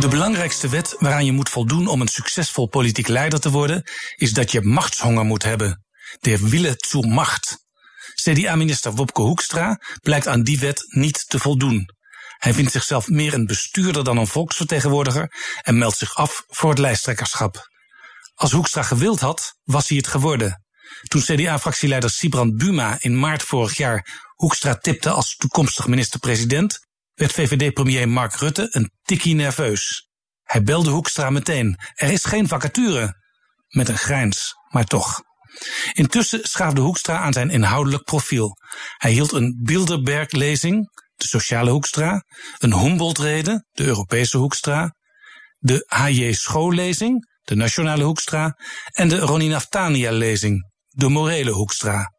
De belangrijkste wet waaraan je moet voldoen om een succesvol politiek leider te worden, is dat je machtshonger moet hebben. De Wille zur Macht. CDA-minister Wopke Hoekstra blijkt aan die wet niet te voldoen. Hij vindt zichzelf meer een bestuurder dan een volksvertegenwoordiger en meldt zich af voor het lijsttrekkerschap. Als Hoekstra gewild had, was hij het geworden. Toen CDA-fractieleider Sibrand Buma in maart vorig jaar Hoekstra tipte als toekomstig minister-president, werd VVD-premier Mark Rutte een tikkie nerveus. Hij belde Hoekstra meteen. Er is geen vacature. Met een grijns, maar toch. Intussen schaafde Hoekstra aan zijn inhoudelijk profiel. Hij hield een Bilderberg-lezing, de sociale Hoekstra, een Humboldt-rede, de Europese Hoekstra, de H.J. Schoollezing, de nationale Hoekstra, en de Ronnie Naftania-lezing, de morele Hoekstra.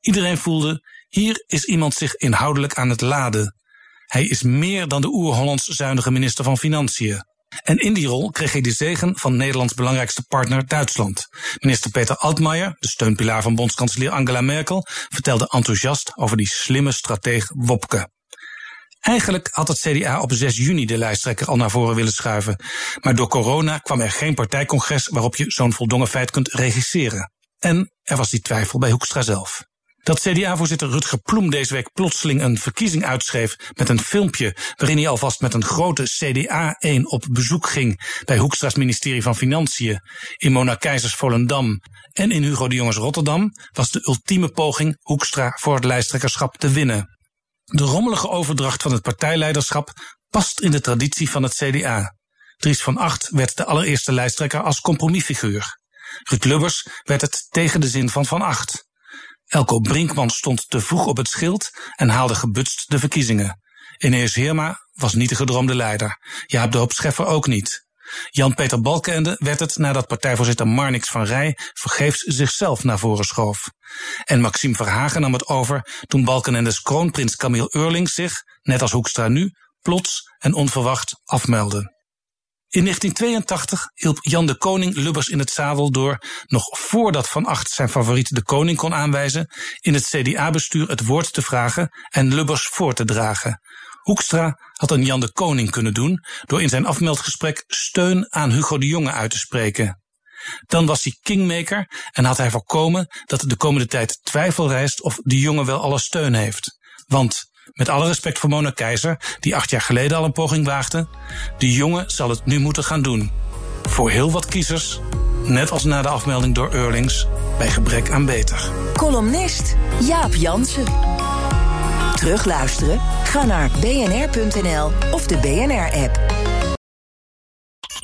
Iedereen voelde, hier is iemand zich inhoudelijk aan het laden. Hij is meer dan de oer-Hollands zuinige minister van Financiën. En in die rol kreeg hij de zegen van Nederlands belangrijkste partner Duitsland. Minister Peter Altmaier, de steunpilaar van bondskanselier Angela Merkel, vertelde enthousiast over die slimme strateeg Wopke. Eigenlijk had het CDA op 6 juni de lijsttrekker al naar voren willen schuiven. Maar door corona kwam er geen partijcongres waarop je zo'n voldongen feit kunt regisseren. En er was die twijfel bij Hoekstra zelf. Dat CDA-voorzitter Rutger Ploem deze week plotseling een verkiezing uitschreef met een filmpje waarin hij alvast met een grote CDA-1 op bezoek ging bij Hoekstra's ministerie van Financiën, in Mona Volendam en in Hugo de Jongens Rotterdam, was de ultieme poging Hoekstra voor het lijsttrekkerschap te winnen. De rommelige overdracht van het partijleiderschap past in de traditie van het CDA. Dries van Acht werd de allereerste lijsttrekker als compromisfiguur. Ruud Lubbers werd het tegen de zin van Van Acht. Elko Brinkman stond te vroeg op het schild en haalde gebutst de verkiezingen. Ineens Heerma was niet de gedroomde leider. Jaap de Hoop Scheffer ook niet. Jan-Peter Balkenende werd het nadat partijvoorzitter Marnix van Rij vergeefs zichzelf naar voren schoof. En Maxime Verhagen nam het over toen Balkenendes kroonprins Camille Eurlings zich, net als Hoekstra nu, plots en onverwacht afmeldde. In 1982 hielp Jan de Koning Lubbers in het zadel door, nog voordat Van Acht zijn favoriet de koning kon aanwijzen, in het CDA-bestuur het woord te vragen en Lubbers voor te dragen. Hoekstra had een Jan de Koning kunnen doen door in zijn afmeldgesprek steun aan Hugo de Jonge uit te spreken. Dan was hij kingmaker en had hij voorkomen dat de komende tijd twijfel rijst of de jongen wel alle steun heeft. Want met alle respect voor Mona Keizer, die acht jaar geleden al een poging waagde, de jongen zal het nu moeten gaan doen. Voor heel wat kiezers, net als na de afmelding door Eurlings, bij gebrek aan beter. Columnist Jaap Jansen. Terugluisteren? Ga naar bnr.nl of de BNR-app.